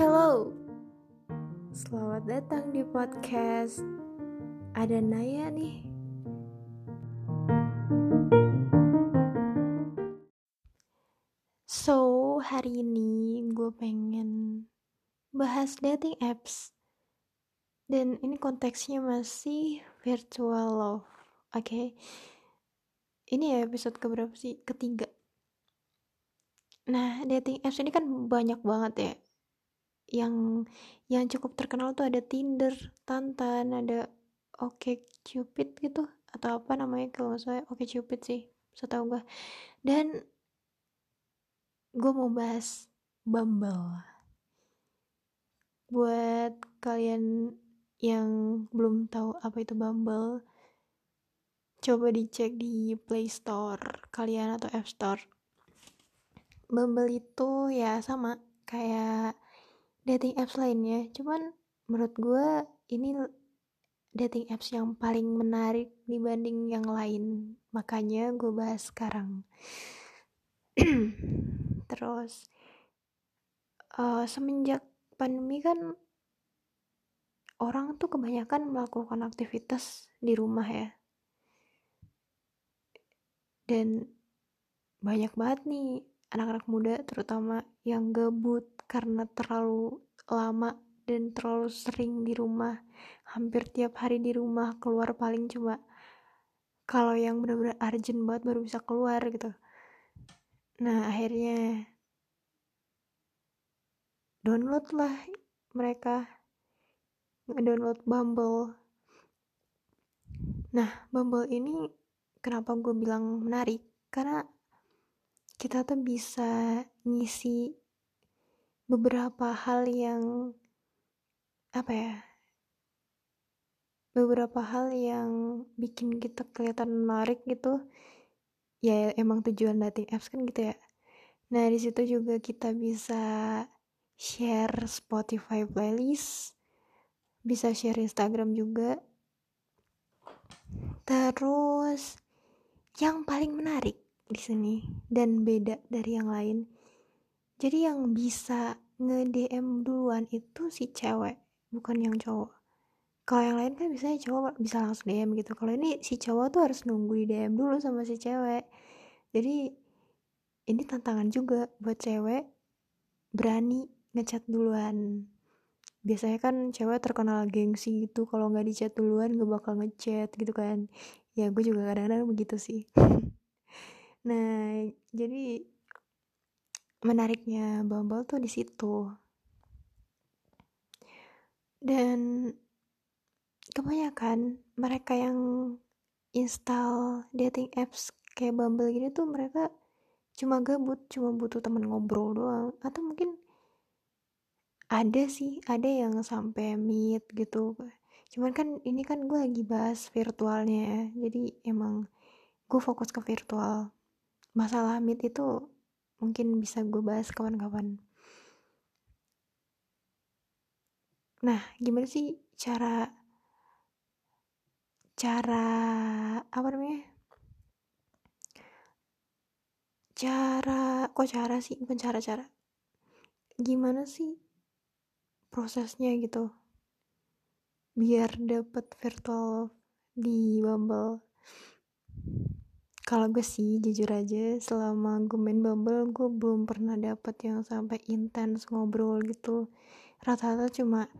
Hello, selamat datang di podcast. Ada Naya nih. So, hari ini gue pengen bahas dating apps. Dan ini konteksnya masih virtual love. Oke. Okay? Ini ya episode keberapa sih? Ketiga. Nah, dating apps ini kan banyak banget ya. Yang yang cukup terkenal tuh ada Tinder, Tantan, ada Oke Cupid gitu atau apa namanya kalau salah Oke Cupid sih, setahu gue. Dan gue mau bahas Bumble. Buat kalian yang belum tahu apa itu Bumble, coba dicek di Play Store kalian atau App Store. Bumble itu ya sama kayak dating apps lainnya, cuman menurut gue ini dating apps yang paling menarik dibanding yang lain. Makanya gue bahas sekarang. Terus uh, semenjak pandemi kan orang tuh kebanyakan melakukan aktivitas di rumah ya. Dan banyak banget nih anak-anak muda terutama yang gabut karena terlalu lama dan terlalu sering di rumah. Hampir tiap hari di rumah keluar paling cuma kalau yang benar-benar urgent banget baru bisa keluar gitu. Nah akhirnya download lah mereka. Download Bumble. Nah Bumble ini kenapa gue bilang menarik? Karena kita tuh bisa ngisi beberapa hal yang apa ya beberapa hal yang bikin kita kelihatan menarik gitu ya emang tujuan dating apps kan gitu ya nah di situ juga kita bisa share Spotify playlist bisa share Instagram juga terus yang paling menarik di sini dan beda dari yang lain. Jadi yang bisa nge-DM duluan itu si cewek, bukan yang cowok. Kalau yang lain kan biasanya cowok bisa langsung DM gitu. Kalau ini si cowok tuh harus nunggu di DM dulu sama si cewek. Jadi ini tantangan juga buat cewek berani ngechat duluan. Biasanya kan cewek terkenal gengsi gitu kalau nggak dicat duluan gak bakal ngechat gitu kan. Ya gue juga kadang-kadang begitu sih. Nah, jadi menariknya Bumble tuh di situ. Dan kebanyakan mereka yang install dating apps kayak Bumble gini tuh mereka cuma gabut, cuma butuh temen ngobrol doang atau mungkin ada sih, ada yang sampai meet gitu. Cuman kan ini kan gue lagi bahas virtualnya ya. Jadi emang gue fokus ke virtual masalah meet itu mungkin bisa gue bahas kapan-kapan nah gimana sih cara cara apa namanya? Cara kok cara sih? Bukan cara-cara. Gimana sih prosesnya gitu? Biar dapet virtual di Bumble kalau gue sih jujur aja selama gue main Bumble gue belum pernah dapet yang sampai intens ngobrol gitu. Rata-rata cuma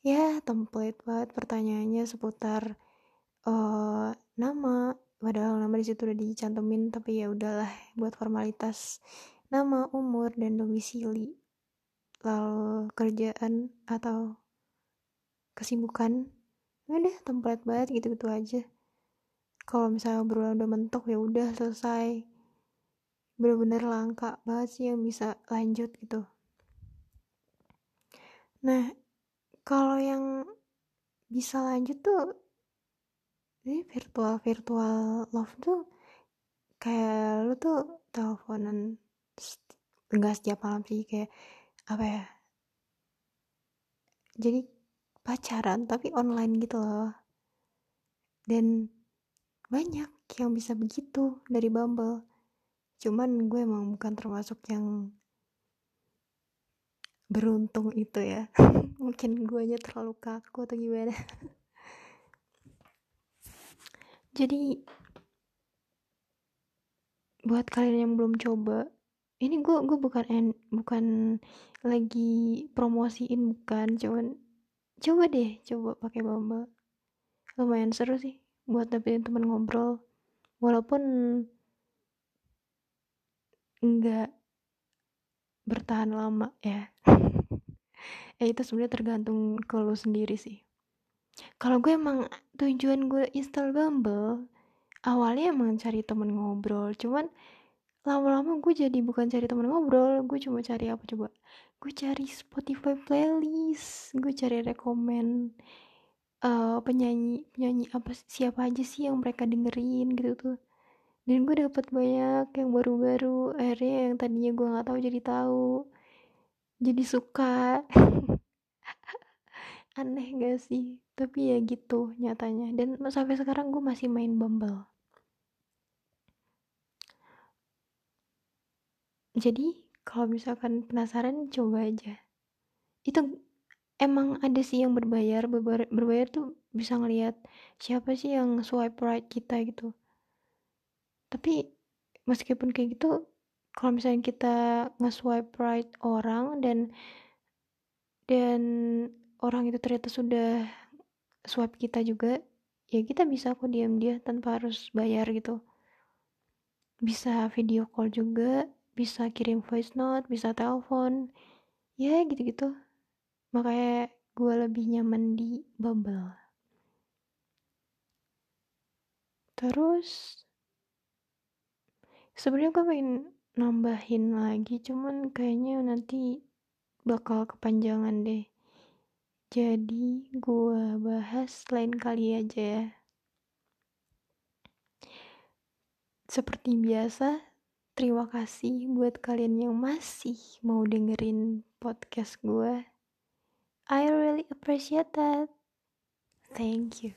ya template banget pertanyaannya seputar uh, nama. Padahal nama di situ udah dicantumin tapi ya udahlah buat formalitas. Nama umur dan domisili. Lalu kerjaan atau kesibukan. Udah template banget gitu gitu aja kalau misalnya obrolan udah mentok ya udah selesai. Bener-bener langka banget sih yang bisa lanjut gitu. Nah kalau yang bisa lanjut tuh ini virtual virtual love tuh kayak lu tuh teleponan enggak setiap malam sih kayak apa ya? Jadi pacaran tapi online gitu loh. Dan banyak yang bisa begitu dari Bumble. Cuman gue emang bukan termasuk yang beruntung itu ya. Mungkin guanya terlalu kaku atau gimana. Jadi buat kalian yang belum coba ini gue gue bukan en, bukan lagi promosiin bukan. Cuman coba deh coba pakai Bumble. Lumayan seru sih buat dapetin teman ngobrol. Walaupun enggak bertahan lama ya. Ya itu sebenarnya tergantung ke lo sendiri sih. Kalau gue emang tujuan gue install Bumble awalnya emang cari temen ngobrol. Cuman lama-lama gue jadi bukan cari temen ngobrol gue cuma cari apa coba? Gue cari Spotify playlist gue cari rekomend uh, penyanyi penyanyi apa siapa aja sih yang mereka dengerin gitu tuh. Dan gue dapet banyak yang baru-baru akhirnya yang tadinya gue nggak tahu jadi tahu. Jadi suka. Aneh gak sih? Tapi ya gitu nyatanya. Dan sampai sekarang gue masih main Bumble. Jadi kalau misalkan penasaran coba aja. Itu emang ada sih yang berbayar berbayar, berbayar tuh bisa ngelihat siapa sih yang swipe right kita gitu. Tapi meskipun kayak gitu kalau misalnya kita nge-swipe right orang dan dan orang itu ternyata sudah swipe kita juga ya kita bisa kok diam dia tanpa harus bayar gitu. Bisa video call juga bisa kirim voice note bisa telepon ya gitu-gitu makanya gue lebih nyaman di Bumble terus sebenarnya gue pengen nambahin lagi cuman kayaknya nanti bakal kepanjangan deh. Jadi gue bahas lain kali aja ya. Seperti biasa terima kasih buat kalian yang masih mau dengerin podcast gue I really appreciate that. Thank you